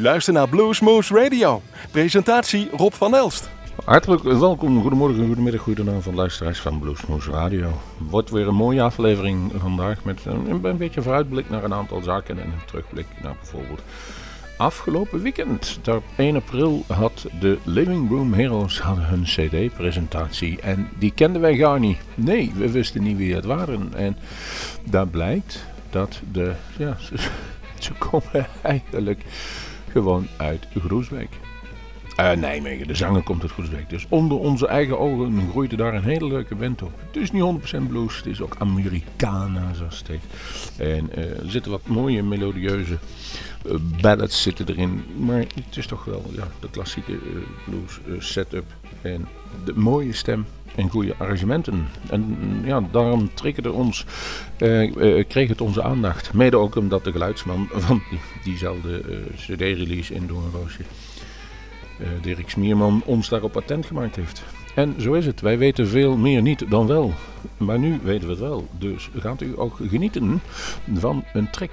U luistert naar Bluesmoose Radio. Presentatie Rob van Elst. Hartelijk welkom, goedemorgen, goedemiddag, goedenavond luisteraars van Bluesmoose Radio. Wordt weer een mooie aflevering vandaag met een, een beetje vooruitblik naar een aantal zaken en een terugblik naar bijvoorbeeld afgelopen weekend. Op 1 april had de Living Room Heroes hun cd-presentatie en die kenden wij gar niet. Nee, we wisten niet wie het waren en daar blijkt dat de, ja, ze komen eigenlijk gewoon uit Groesbeek. Uh, Nijmegen, de zanger komt uit Groesbeek. Dus onder onze eigen ogen groeit er daar een hele leuke band op. Het is niet 100% blues, het is ook Americana, zoals het. En uh, er zitten wat mooie melodieuze uh, ballads zitten erin. Maar het is toch wel ja, de klassieke blues setup. En de mooie stem en goede arrangementen. En ja, daarom triggerde ons, kreeg het onze aandacht. Mede ook omdat de geluidsman van die, diezelfde cd-release in Doornroosje uh, Dirk Smierman ons daarop attent gemaakt heeft. En zo is het. Wij weten veel meer niet dan wel. Maar nu weten we het wel. Dus gaat u ook genieten van een track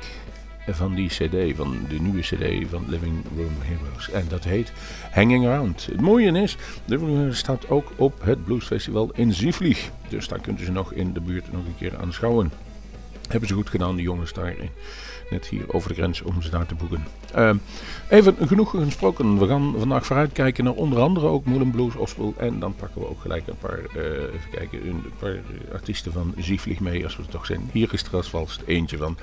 van die cd, van de nieuwe cd van Living Room Heroes. En dat heet Hanging Around. Het mooie is, Living staat ook op het Bluesfestival in Zievlieg. Dus daar kunt u ze nog in de buurt nog een keer aanschouwen. Hebben ze goed gedaan, die jongens daarin net hier over de grens om ze daar te boeken. Uh, even genoeg gesproken. We gaan vandaag vooruitkijken naar onder andere ook Moulin Blues Ospel. En dan pakken we ook gelijk een paar, uh, even kijken, een paar artiesten van Zievlieg mee als we er toch zijn. Hier is er alvast eentje van.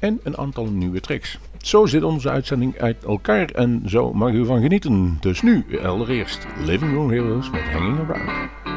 En een aantal nieuwe tracks. Zo zit onze uitzending uit elkaar en zo mag u van genieten. Dus nu allereerst Living Room Heroes met Hanging Around.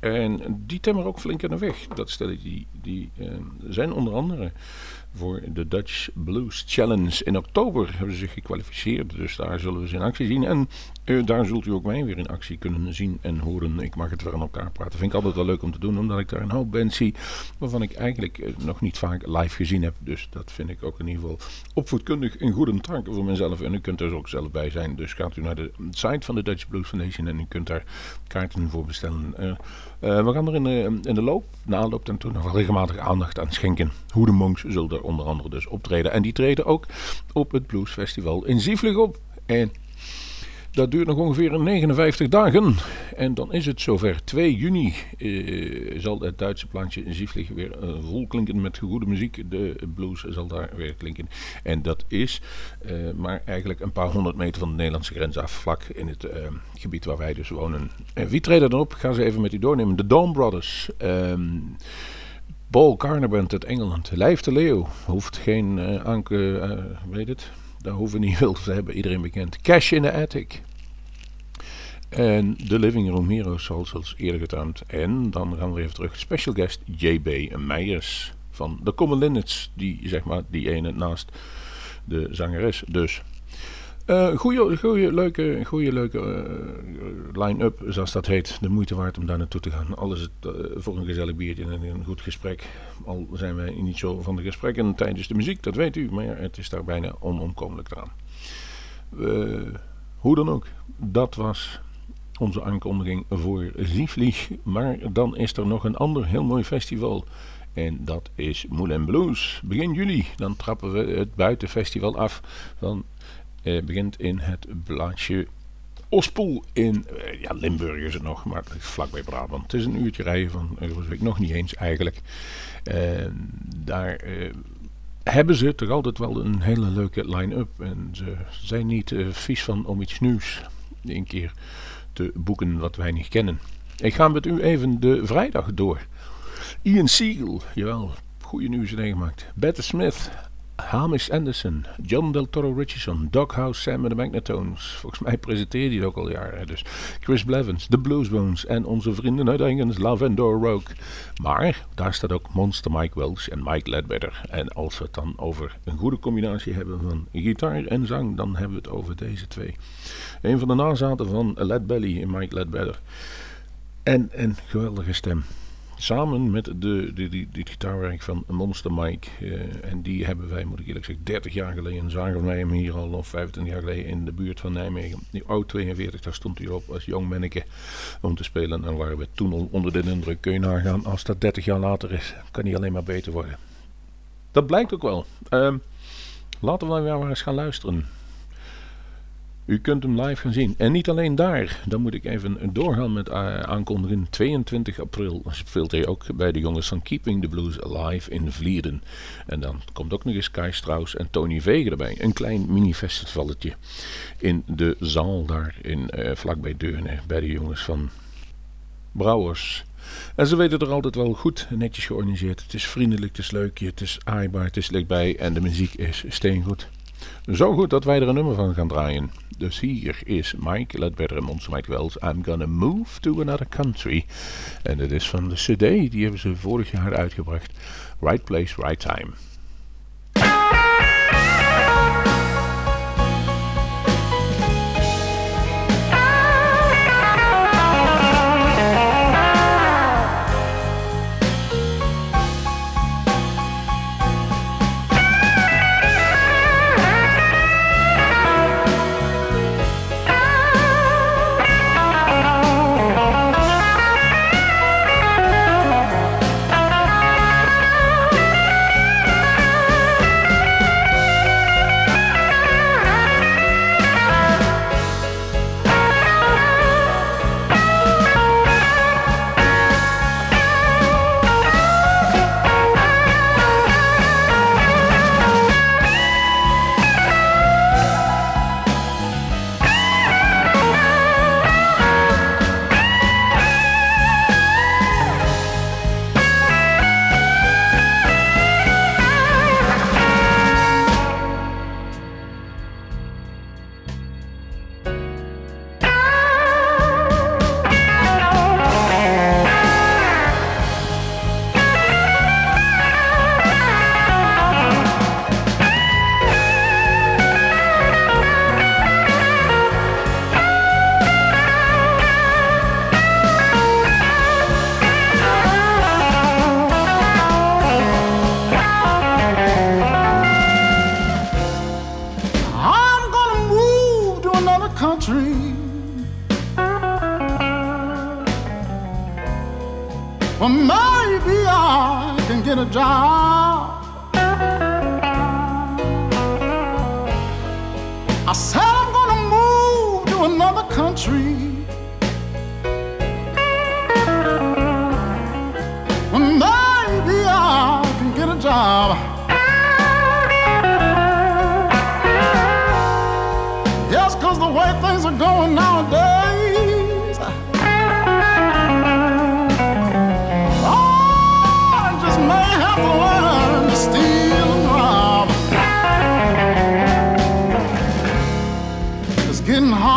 En die temmen ook flink aan de weg. Dat stelletje, die, die eh, zijn onder andere voor de Dutch Blues Challenge. In oktober hebben ze zich gekwalificeerd. Dus daar zullen we ze in actie zien. En eh, daar zult u ook mij weer in actie kunnen zien en horen. Ik mag het weer aan elkaar praten. Vind ik altijd wel leuk om te doen. Omdat ik daar een hoop bands zie. Waarvan ik eigenlijk eh, nog niet vaak live gezien heb. Dus dat vind ik ook in ieder geval opvoedkundig een goede taak voor mezelf. En u kunt er ook zelf bij zijn. Dus gaat u naar de site van de Dutch Blues Foundation. En u kunt daar kaarten voor bestellen. Eh, eh, we gaan er in de, loop, na aanloop en toen nog regelmatig aandacht aan schenken. Hoe de Monks zullen er onder andere dus optreden. En die treden ook op het Blues Festival in Zieflig op. En dat duurt nog ongeveer 59 dagen. En dan is het zover. 2 juni eh, zal het Duitse plantje Zieflig weer eh, vol klinken met goede muziek. De blues zal daar weer klinken. En dat is eh, maar eigenlijk een paar honderd meter van de Nederlandse grens af. Vlak in het gebied waar wij dus wonen. En wie treden dan op? Ik ga ze even met u doornemen. De Dawn Brothers. Ehm Paul Carnaband uit Engeland. Lijf de Leeuw. Hoeft geen aanke... eh, weet het? Daar hoeven we niet veel te hebben. Iedereen bekend. Cash in the Attic. En de Living Room Heroes, zoals als eerder getoond. En dan gaan we even terug. Special guest J.B. Meijers van de Common Linnets. Die, zeg maar, die ene naast de zangeres. Dus... Eh goeie, goeie, leuke, goeie, leuke eh, line-up, zoals dat heet. De moeite waard om daar naartoe te gaan. Alles het, eh, voor een gezellig biertje en een goed gesprek. Al zijn wij niet zo van de gesprekken tijdens de muziek, dat weet u. Maar ja, het is daar bijna onomkomelijk. Eh, hoe dan ook, dat was onze aankondiging voor Zieflieg. Maar dan is er nog een ander heel mooi festival. En dat is Moulin Blues. Begin juli, dan trappen we het buitenfestival af. Dan eh, begint in het plaatsje Ospoel in eh, ja, Limburg is het nog, maar is vlakbij Brabant. Het is een uurtje rijden van Euroswijk, nog niet eens eigenlijk. En daar eh, hebben ze toch altijd wel een hele leuke line-up. En ze zijn niet eh, vies van om iets nieuws een keer te boeken wat wij niet kennen. Ik ga met u even de vrijdag door. Ian Siegel, jawel, goede nieuws meegemaakt. Bette Smith, Hamish Anderson, John Del Toro Richardson, Doghouse Sam en de Magnetones. Volgens mij presenteerde hij het ook al jaren. Dus Chris Blevins, The Bluesbones en onze vrienden uit Engels, Lavendor Rogue. Maar daar staat ook Monster Mike Welsh en Mike Ledbetter. En als we het dan over een goede combinatie hebben van gitaar en zang, dan hebben we het over deze twee. Een van de nazaten van Led Belly en Mike Ledbetter. En een geweldige stem. Samen met de, de, gitaarwerk van Monster Mike. eh, en die hebben wij, moet ik eerlijk zeggen, 30 jaar geleden zagen wij hem hier al, of 25 jaar geleden, in de buurt van Nijmegen. Die oud 42, daar stond hij op als jong manneke om te spelen. En waren we toen al onder de indruk. Kun je nagaan, als dat 30 jaar later is, kan hij alleen maar beter worden. Dat blijkt ook wel. Ehm, laten we dan weer eens gaan luisteren. U kunt hem live gaan zien. En niet alleen daar. Dan moet ik even doorgaan met eh, aankondigen. 22 april speelt hij ook bij de jongens van Keeping the Blues Alive in Vlieren. En dan komt ook nog eens Kai Strauss en Tony Vegen erbij. Een klein mini-festivalletje in de zaal daar in, eh, vlakbij Deurne. Bij de jongens van Brouwers. En ze weten er altijd wel goed netjes georganiseerd. Het is vriendelijk, het is leuk, het is aaibaar, het is lichtbij en de muziek is steengoed. Zo goed dat wij er een nummer van gaan draaien. Dus hier is Mike Ledbetter en Monster Mike Wells. I'm gonna move to another country. En het is van de cd, die hebben ze vorig jaar uitgebracht. Right place, right time.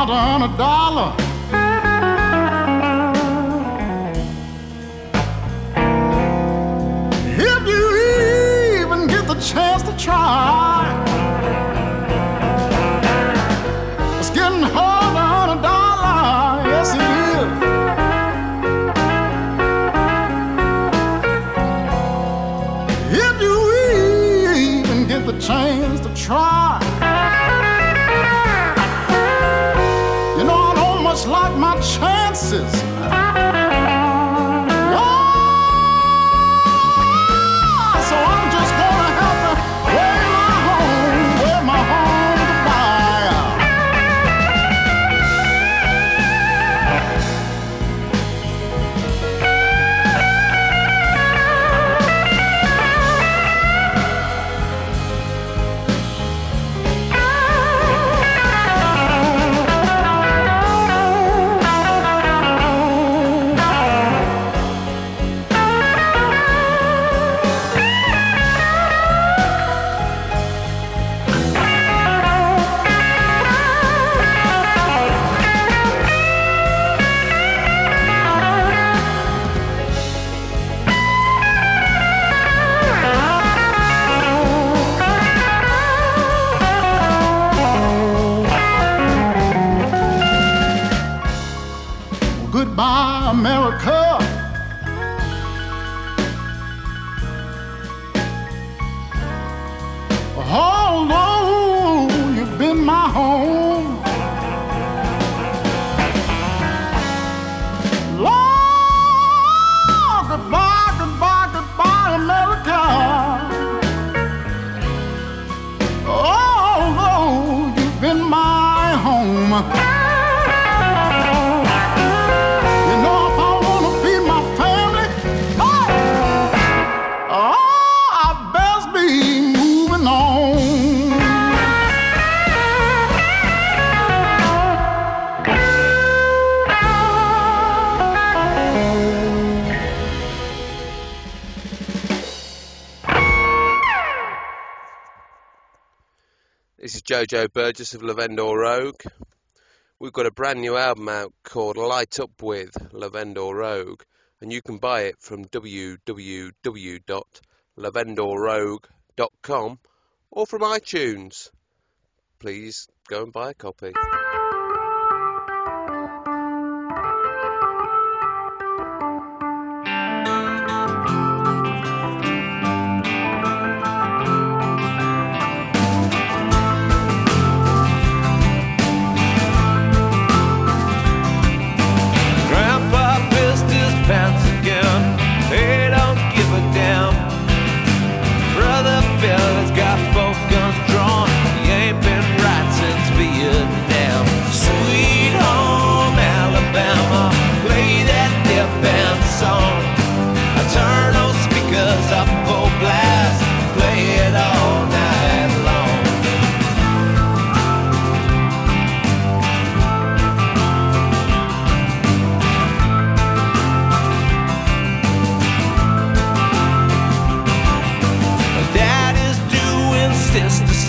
Hard to earn a dollar. If you even get the chance to try. Jojo Burgess of Lavendor Rogue. We've got a brand new album out called Light Up With Lavendor Rogue, and you can buy it from www.lavendorrogue.com or from iTunes. Please go and buy a copy.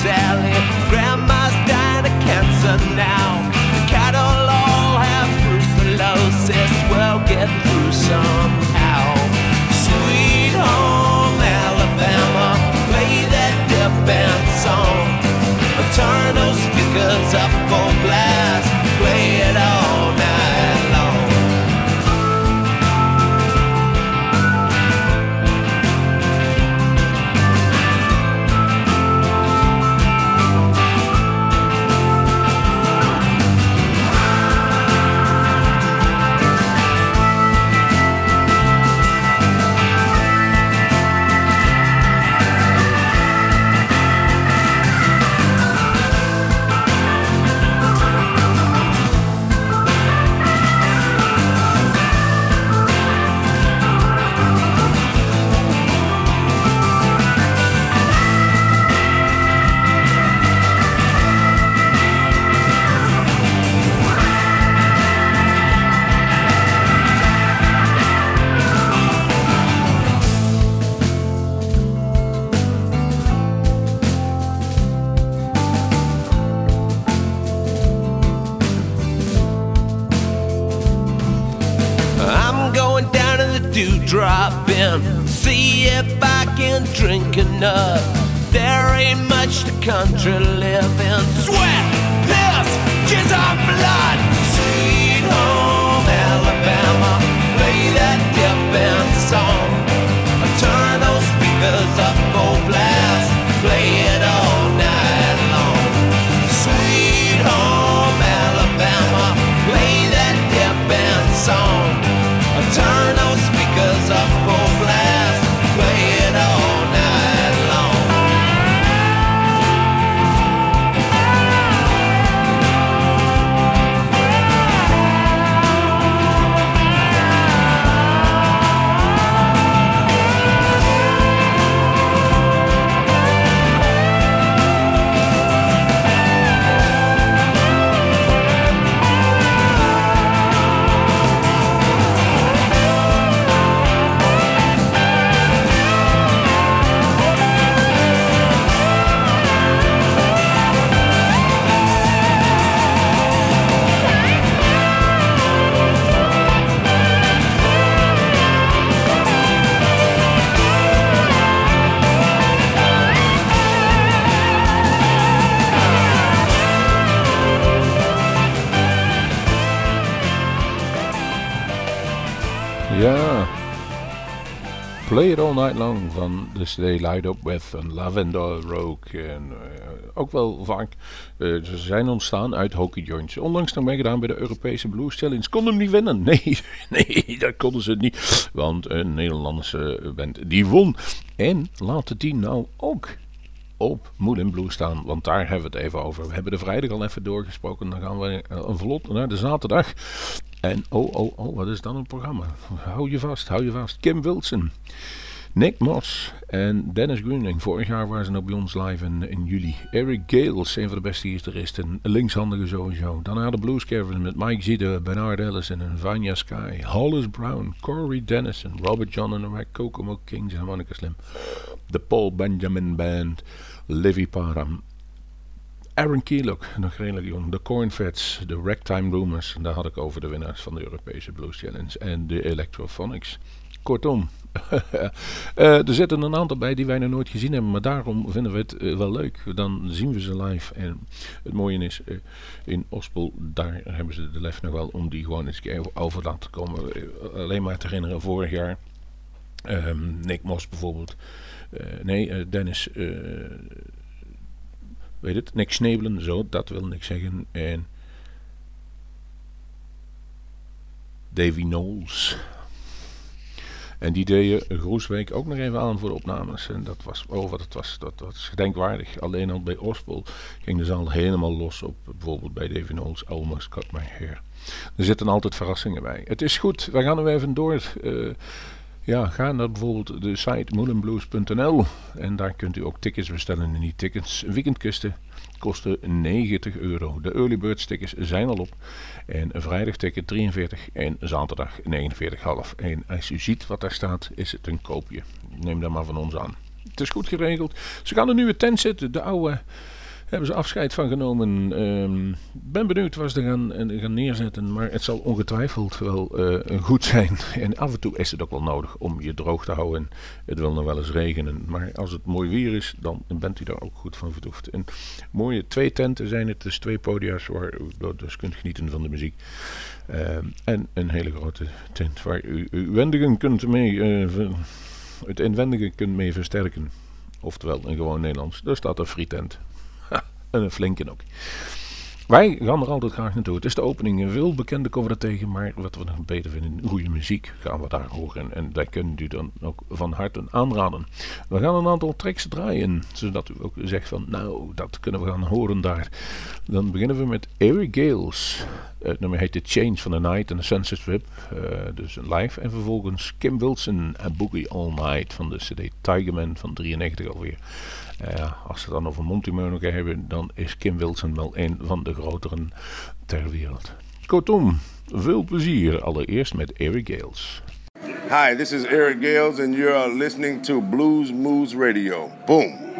Sally. All Night Long van de CD Light Up With een Lavender Rogue. En, eh, ook wel vaak, eh, ze zijn ontstaan uit hockey joints. Onlangs nog meegedaan bij de Europese Blues Challenge. Konden hem niet winnen. Nee, nee, dat konden ze niet. Want een Nederlandse band die won. En laten die nou ook op Moulin Blues staan. Want daar hebben we het even over. We hebben de vrijdag al even doorgesproken. Dan gaan we eh, een vlot naar de zaterdag. En oh, oh, oh, wat is dan een programma? Hou je vast, hou je vast. Kim Wilson, Nick Moss en Dennis Greening. Vorig jaar waren ze nog bij ons live in, in juli. Eric Gales, een van de beste gitaristen. Linkshandige sowieso. Daarna de Blues Caravan met Mike Zide, Bernard Ellison en Vanya Sky. Hollis Brown, Corey Dennison, Robert John en de Kokomo Kings en Monica Slim. De Paul Benjamin Band, Livy Parham. Aaron Keelock, nog redelijk jong. De Cornfeds, de Ragtime Boomers. Daar had ik over de winnaars van de Europese Blues Challenge. En de Electrophonics. Kortom, eh, er zitten een aantal bij die wij nog nooit gezien hebben. Maar daarom vinden we het eh, wel leuk. Dan zien we ze live. En het mooie is, eh, in Ospel, daar hebben ze de lef nog wel om die gewoon eens over laten komen. Alleen maar te herinneren, vorig jaar. ehm, Nick Moss bijvoorbeeld. Nee, Dennis... weet het, Nick Snebelen, zo, dat wil niks zeggen. En Davy Knowles. En die deden Groesbeek ook nog even aan voor opnames. En dat was, oh wat het was, dat was gedenkwaardig. Alleen al bij Ospel ging de zaal helemaal los op bijvoorbeeld bij Davy Knowles, Almost Cut My Hair. Er zitten altijd verrassingen bij. Het is goed, we gaan er even door. Eh, ja, ga naar bijvoorbeeld de site moelenblues.nl en daar kunt u ook tickets bestellen. En die tickets, een kosten 90 euro. De early bird tickets zijn al op. En vrijdag ticket 43 en zaterdag 49,5. En als u ziet wat daar staat, is het een koopje. Neem dat maar van ons aan. Het is goed geregeld. Ze gaan een nieuwe tent zetten. De oude hebben ze afscheid van genomen. Ehm, ben benieuwd wat ze gaan, eh, gaan neerzetten. Maar het zal ongetwijfeld wel eh, goed zijn. En af en toe is het ook wel nodig om je droog te houden. Het wil nog wel eens regenen. Maar als het mooi weer is, dan bent u daar ook goed van verdoefd. En mooie twee tenten zijn het. Dus twee podia's waar u dus kunt genieten van de muziek. Ehm, en een hele grote tent waar u wendigen kunt mee... ver- het inwendige kunt mee versterken. Oftewel, in gewoon Nederlands. Daar staat een frietent. En een flinke ook. Wij gaan er altijd graag naartoe. Het is de opening. Veel bekende komen er tegen. Maar wat we nog beter vinden, goede muziek gaan we daar horen. En dat kunnen u dan ook van harte aanraden. We gaan een aantal tracks draaien. Zodat u ook zegt van, nou, dat kunnen we gaan horen daar. Dan beginnen we met Eric Gales. Het nummer heet The Change van the Night en The Sunset Strip. eh, dus een live. En vervolgens Kim Wilson en Boogie All Night van de CD Tigerman van 93 alweer. Ja, als we het dan over Monty hebben, dan is Kim Wilson wel een van de groteren ter wereld. Kortom, veel plezier allereerst met Eric Gales. Hi, this is Eric Gales, and you're listening to Blues Moves Radio. Boom.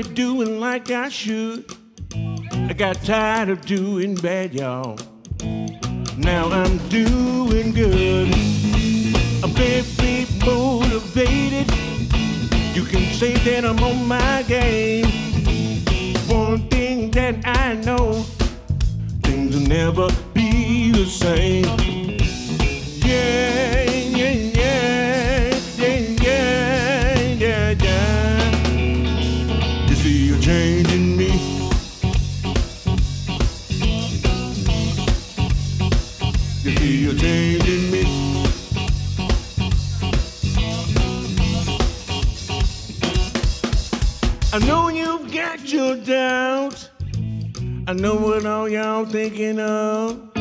I'm doing like I should. I got tired of doing bad, y'all. Now I'm doing good. I'm very motivated. You can say that I'm on my game. One thing that I know things will never be the same. Yeah, know what all y'all thinking of.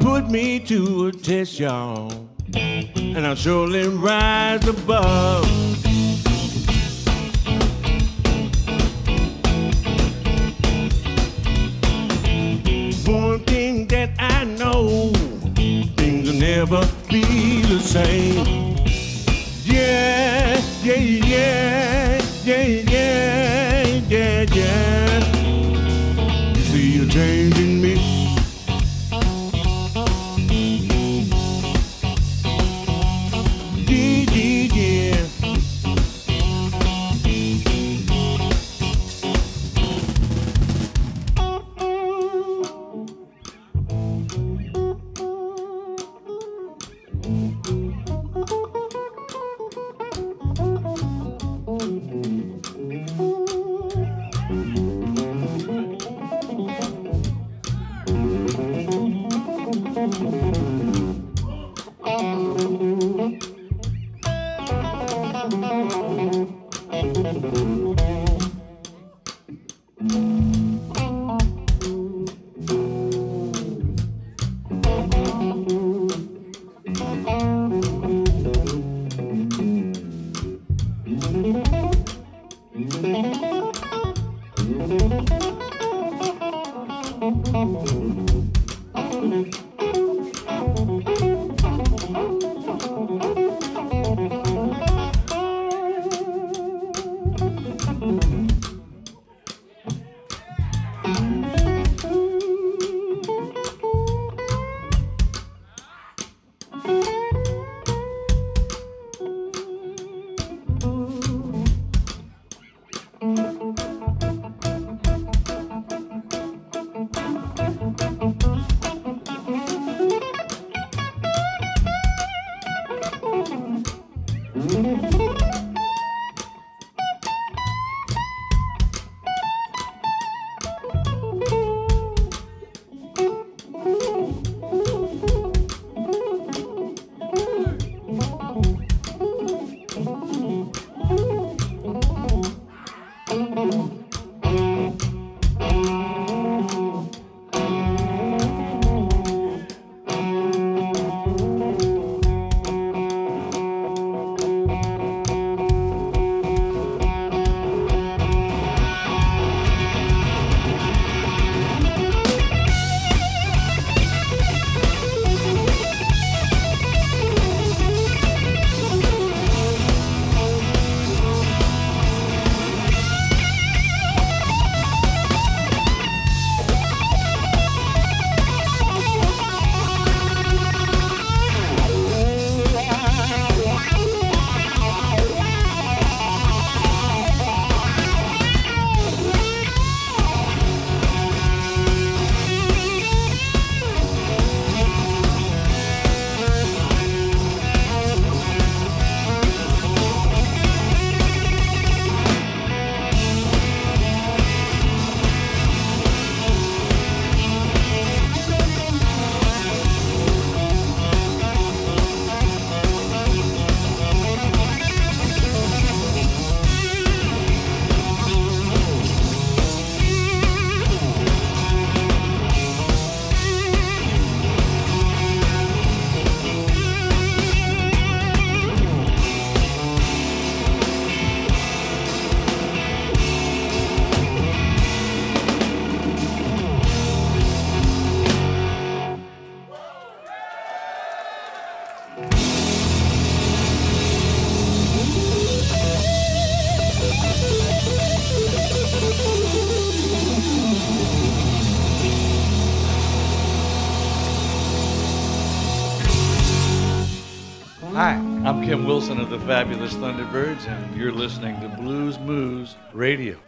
Put me to a test, y'all. And I'll surely rise above. One thing that I know, things will never be the same. Kim Wilson of the Fabulous Thunderbirds, and you're listening to Blues Moves Radio.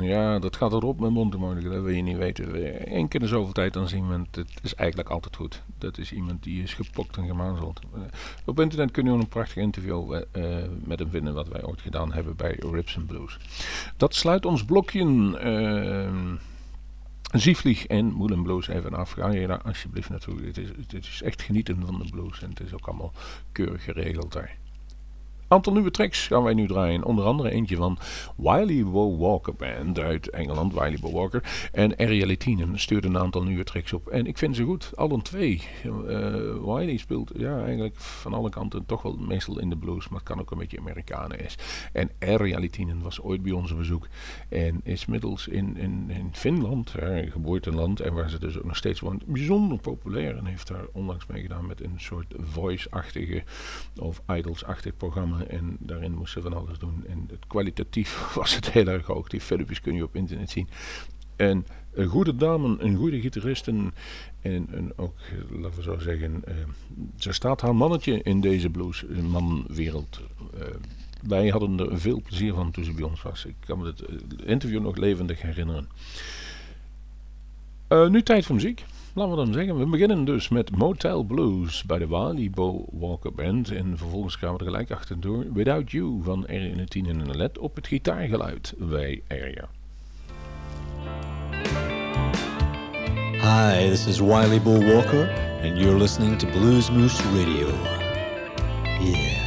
Ja, dat gaat erop met mondharmonica, dat wil je niet weten. Eén keer in zoveel tijd dan zien we het, is eigenlijk altijd goed. Dat is iemand die is gepokt en gemazeld. Eh, op internet kun je een prachtig interview eh, eh, met hem vinden, wat wij ooit gedaan hebben bij Rips and Blues. Dat sluit ons blokje uh, Zievlieg en Moulin Blues even af. Ga je daar alsjeblieft naartoe. Het is, is echt genieten van de blues en het is ook allemaal keurig geregeld daar aantal nieuwe tracks gaan wij nu draaien. Onder andere eentje van Wiley Wo Walker Band uit Engeland, Wiley Wo Walker. En Arialitinen stuurde een aantal nieuwe tracks op. En ik vind ze goed, allen twee. Uh, Wiley speelt ja, eigenlijk van alle kanten toch wel meestal in de blues, maar het kan ook een beetje Amerikanen is. En Arialitinen was ooit bij ons op bezoek. En is middels in, in, in Finland, haar geboorteland, en waar ze dus ook nog steeds woont, bijzonder populair. En heeft daar onlangs meegedaan met een soort voice-achtige of idols-achtig programma. En daarin moest ze van alles doen. En het kwalitatief was het heel erg hoog. Die filmpjes kun je op internet zien. En een goede dame, een goede gitarist en, en, ook, laten we zo zeggen, uh, ze staat haar mannetje in deze bluesmanwereld. Uh, wij hadden er veel plezier van toen ze bij ons was. Ik kan me het interview nog levendig herinneren. Nu tijd voor muziek laten we dan zeggen, we beginnen dus met Motel Blues bij de Bo Walker Band. En vervolgens gaan we er gelijk achterdoor Without You van Area 10 en een LED op het gitaargeluid bij Area. Hi, this is Wiley Bo Walker, and you're listening to Blues Moose Radio. Yeah.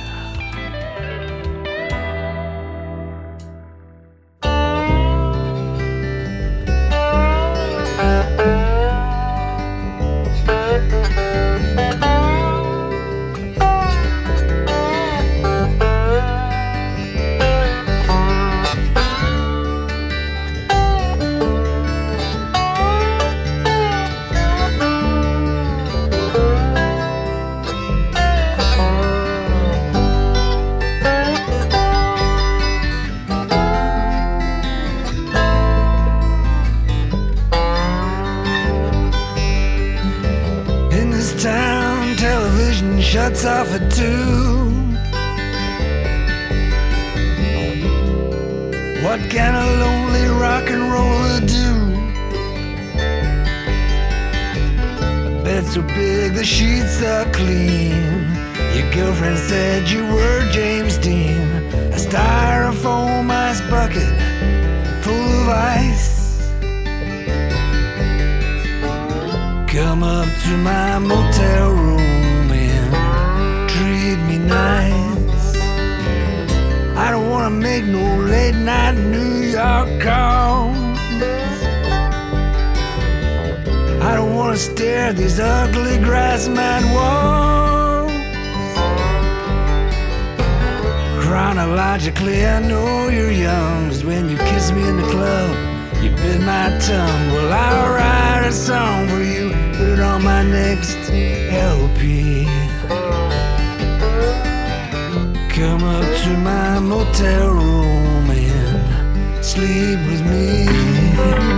Tongue. Well, I'll write a song for you, put it on my next LP. Come up to my motel room and sleep with me.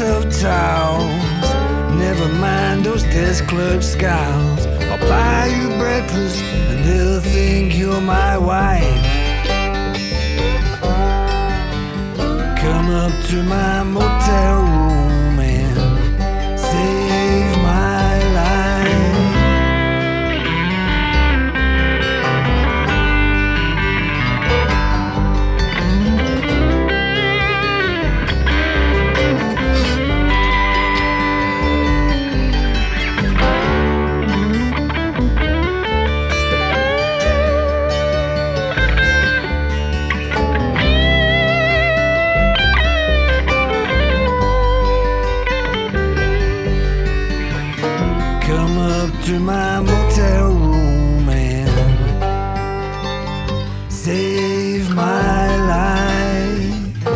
Of towels. Never mind those desk clerk scowls. I'll buy you breakfast and they'll think you're my wife. Come up to my motel room to my motel room and save my life.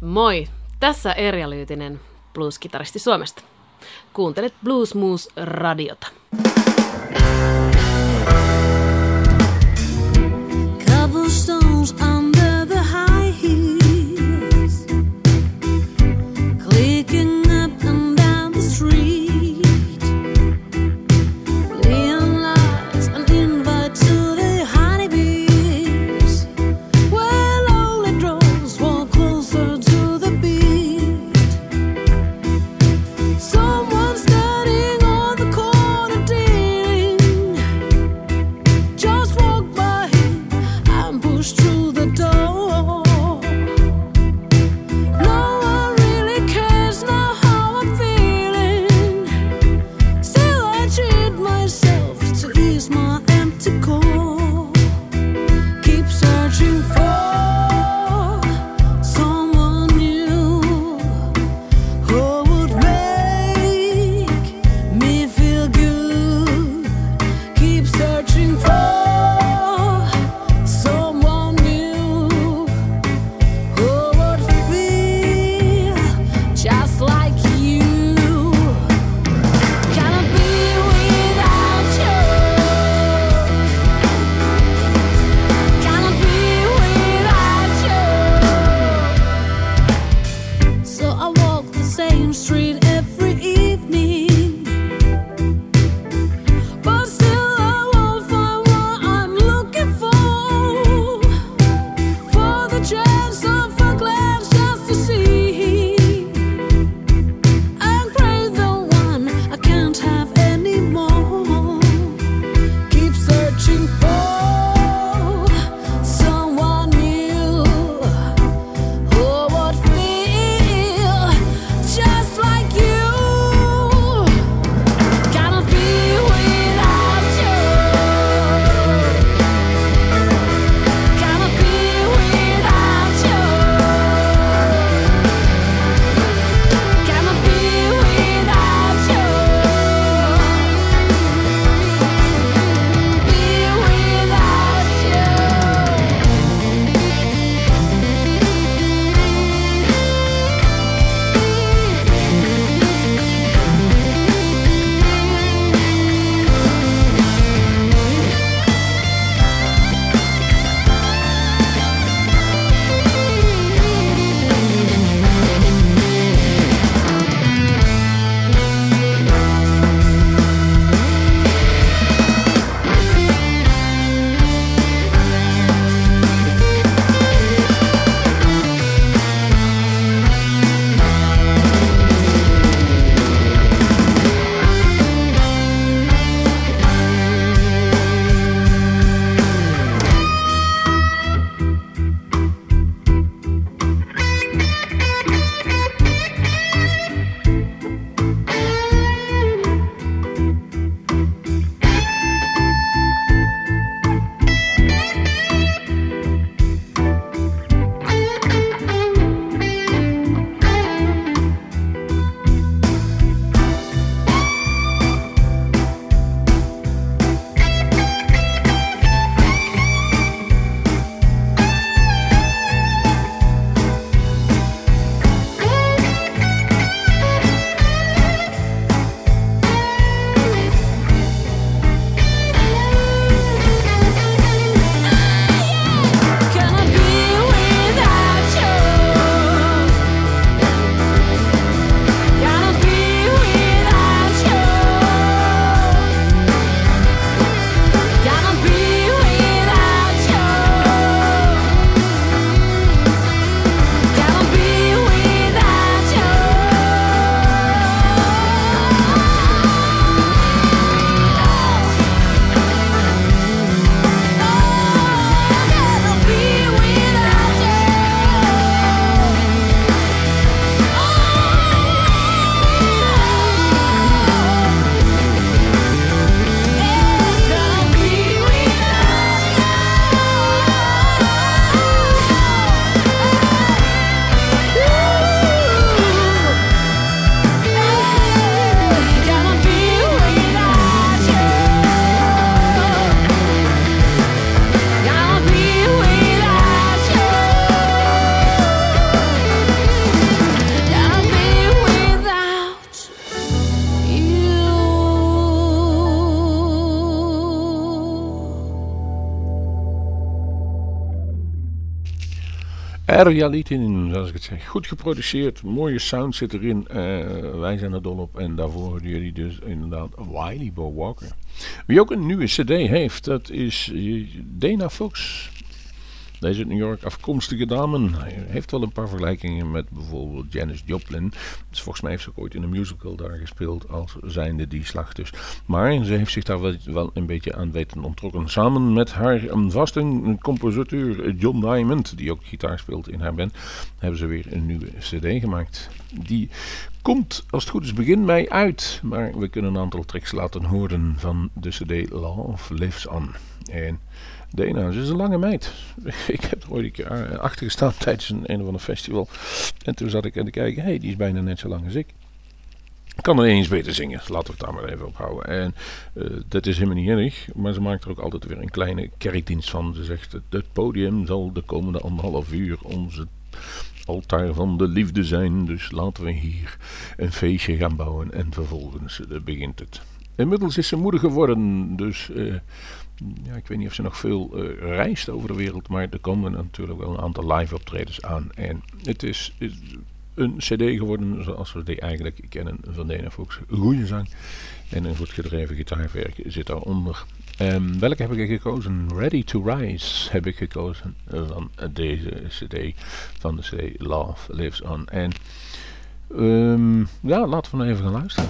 Moi, tässä Erja Lyytinen, blues-kitaristi Suomesta. Kuuntelet Blues Moose radiota. Reality, zoals ik het zeg. Goed geproduceerd, mooie sound zit erin. Eh, wij zijn er dol op. En daarvoor hoorden jullie dus inderdaad Wiley Bo Walker. Wie ook een nieuwe cd heeft, dat is eh, Dana Fox. Deze New York afkomstige dame heeft wel een paar vergelijkingen met bijvoorbeeld Janis Joplin. Dus volgens mij heeft ze ooit in een musical daar gespeeld als zijnde die slag dus. Maar ze heeft zich daar wel, een beetje aan weten ontrokken. Samen met haar vaste compositeur John Diamond, die ook gitaar speelt in haar band, hebben ze weer een nieuwe cd gemaakt. Die komt als het goed is begin mei uit. Maar we kunnen een aantal tracks laten horen van de cd Love Lives On. En Dana, ze is een lange meid. Ik heb er ooit een keer achter gestaan tijdens een, een of ander festival. En toen zat ik aan te kijken, hé, hey, die is bijna net zo lang als ik. Kan er eens beter zingen, laten we het daar maar even op houden. En uh, dat is helemaal niet erg, maar ze maakt er ook altijd weer een kleine kerkdienst van. Ze zegt, het, podium zal de komende anderhalf uur onze altaar van de liefde zijn. Dus laten we hier een feestje gaan bouwen en vervolgens uh, begint het. Inmiddels is ze moeder geworden, dus ja, ik weet niet of ze nog veel uh, reist over de wereld, maar er komen natuurlijk wel een aantal live optredens aan. En het is, een cd geworden zoals we die eigenlijk kennen van Dana Fox. Goede zang en een goed gedreven gitaarwerk zit daaronder. Um, welke heb ik gekozen? Ready to Rise heb ik gekozen van deze cd, van de cd Love Lives On. En um, ja, laten we nou even gaan luisteren.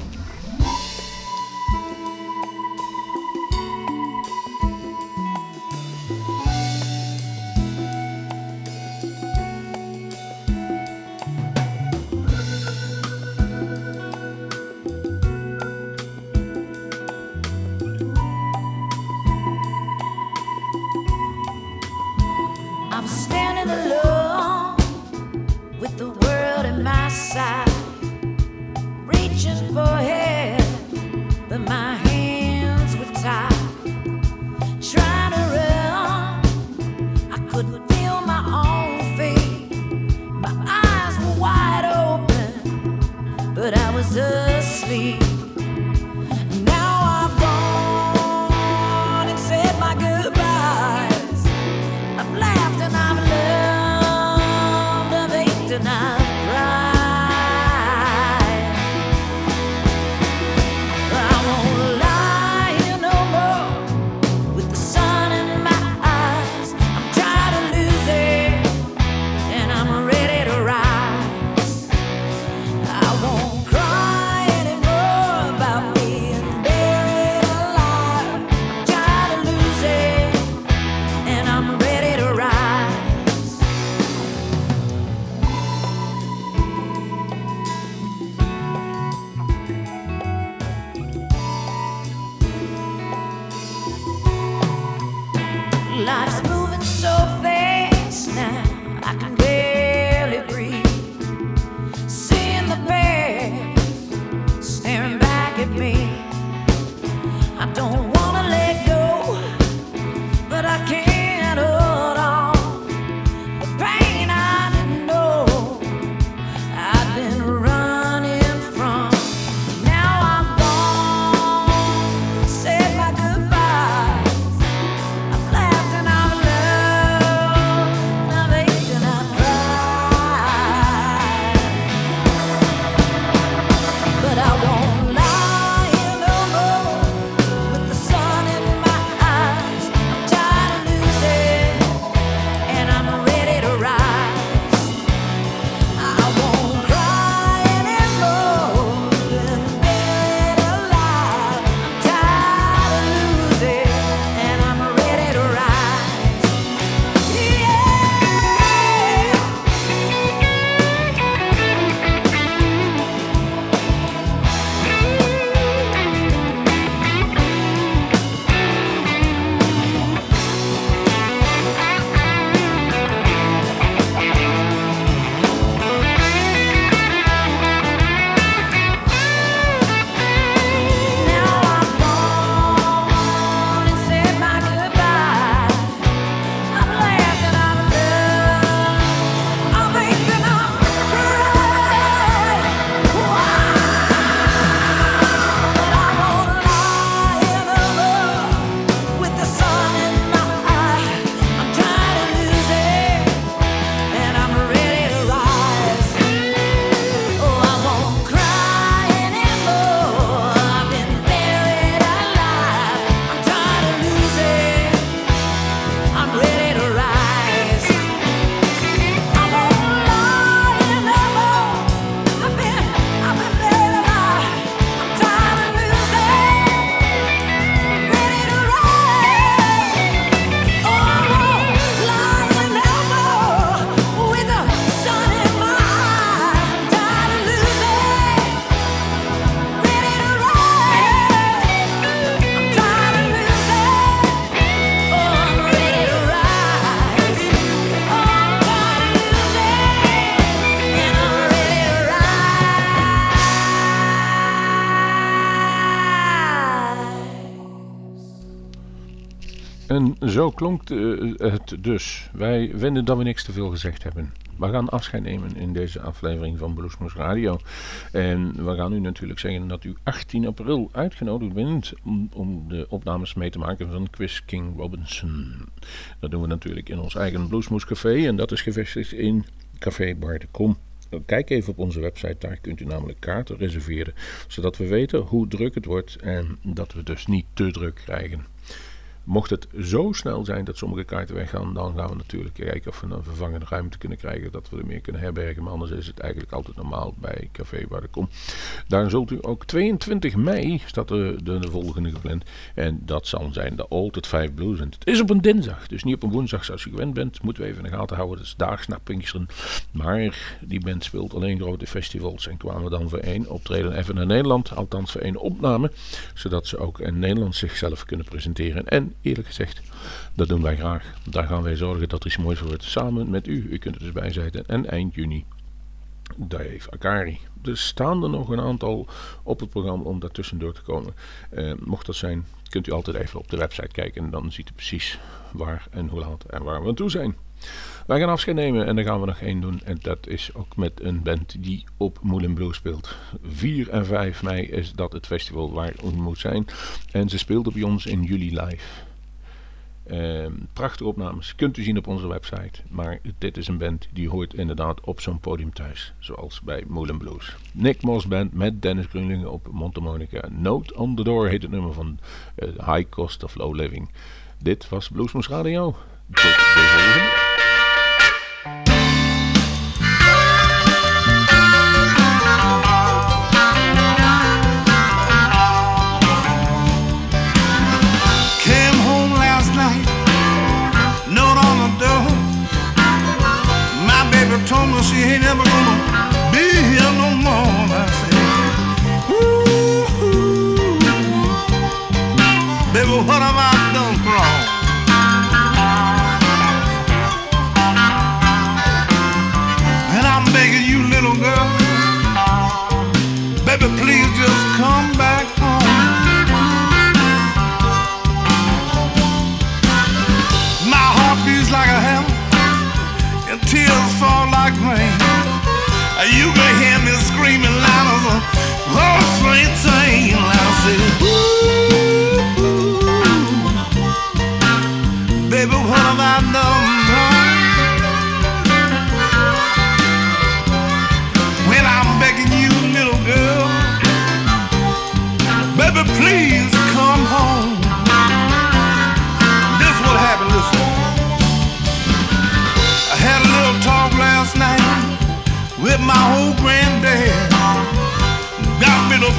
Klonk eh, het dus. Wij vinden dat we niks te veel gezegd hebben. We gaan afscheid nemen in deze aflevering van Bluesmoes Radio. En we gaan u natuurlijk zeggen dat u 18 april uitgenodigd bent om, om de opnames mee te maken van Quiz King Robinson. Dat doen we natuurlijk in ons eigen Bluesmoes Café en dat is gevestigd in Café Bar de Kom. Kijk even op onze website, daar kunt u namelijk kaarten reserveren, zodat we weten hoe druk het wordt en dat we dus niet te druk krijgen. Mocht het zo snel zijn dat sommige kaarten weggaan, dan gaan we natuurlijk kijken of we een vervangende ruimte kunnen krijgen, dat we er meer kunnen herbergen. Maar anders is het eigenlijk altijd normaal bij Café waar ik kom. Daar zult u ook 22 mei, staat de, de, de volgende gepland. En dat zal zijn de Altered 5 Blues. En het is op een dinsdag, dus niet op een woensdag zoals u gewend bent. Moeten we even in de gaten houden, dat is daags na Pinksteren. Maar die band speelt alleen grote festivals en kwamen dan voor één optreden even naar Nederland. Althans voor één opname, zodat ze ook in Nederland zichzelf kunnen presenteren. En eerlijk gezegd, dat doen wij graag. Daar gaan wij zorgen dat er iets moois wordt samen met u. U kunt er dus bij zijn. En eind juni, Dave Akari. Er staan er nog een aantal op het programma om daartussendoor te komen. Eh, mocht dat zijn, kunt u altijd even op de website kijken. En dan ziet u precies waar en hoe laat en waar we aan toe zijn. Wij gaan afscheid nemen en dan gaan we nog één doen. En dat is ook met een band die op Moulin speelt. 4 en 5 mei is dat het festival waar u moet zijn. En ze speelde bij ons in juli live. Ehm, prachtige opnames. Kunt u zien op onze website. Maar dit is een band die hoort inderdaad op zo'n podium thuis. Zoals bij Moulin Blues. Nick Moss Band met Dennis Grunlingen op Montemonica. Note on the Door heet het nummer van eh, High Cost of Low Living. Dit was Bluesmoes Radio. Tot de volgende.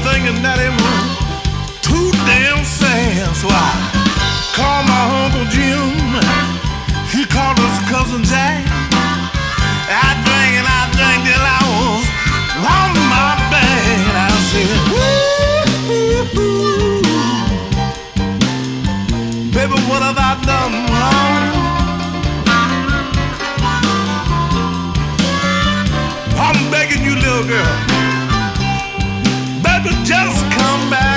Thinking that it was too damn sad. So I called my Uncle Jim. He called his cousin Jack. I drank and I drank till I was on my bed. I said, "Ooh, Baby, what have I done wrong? I'm begging you, little girl. Just come back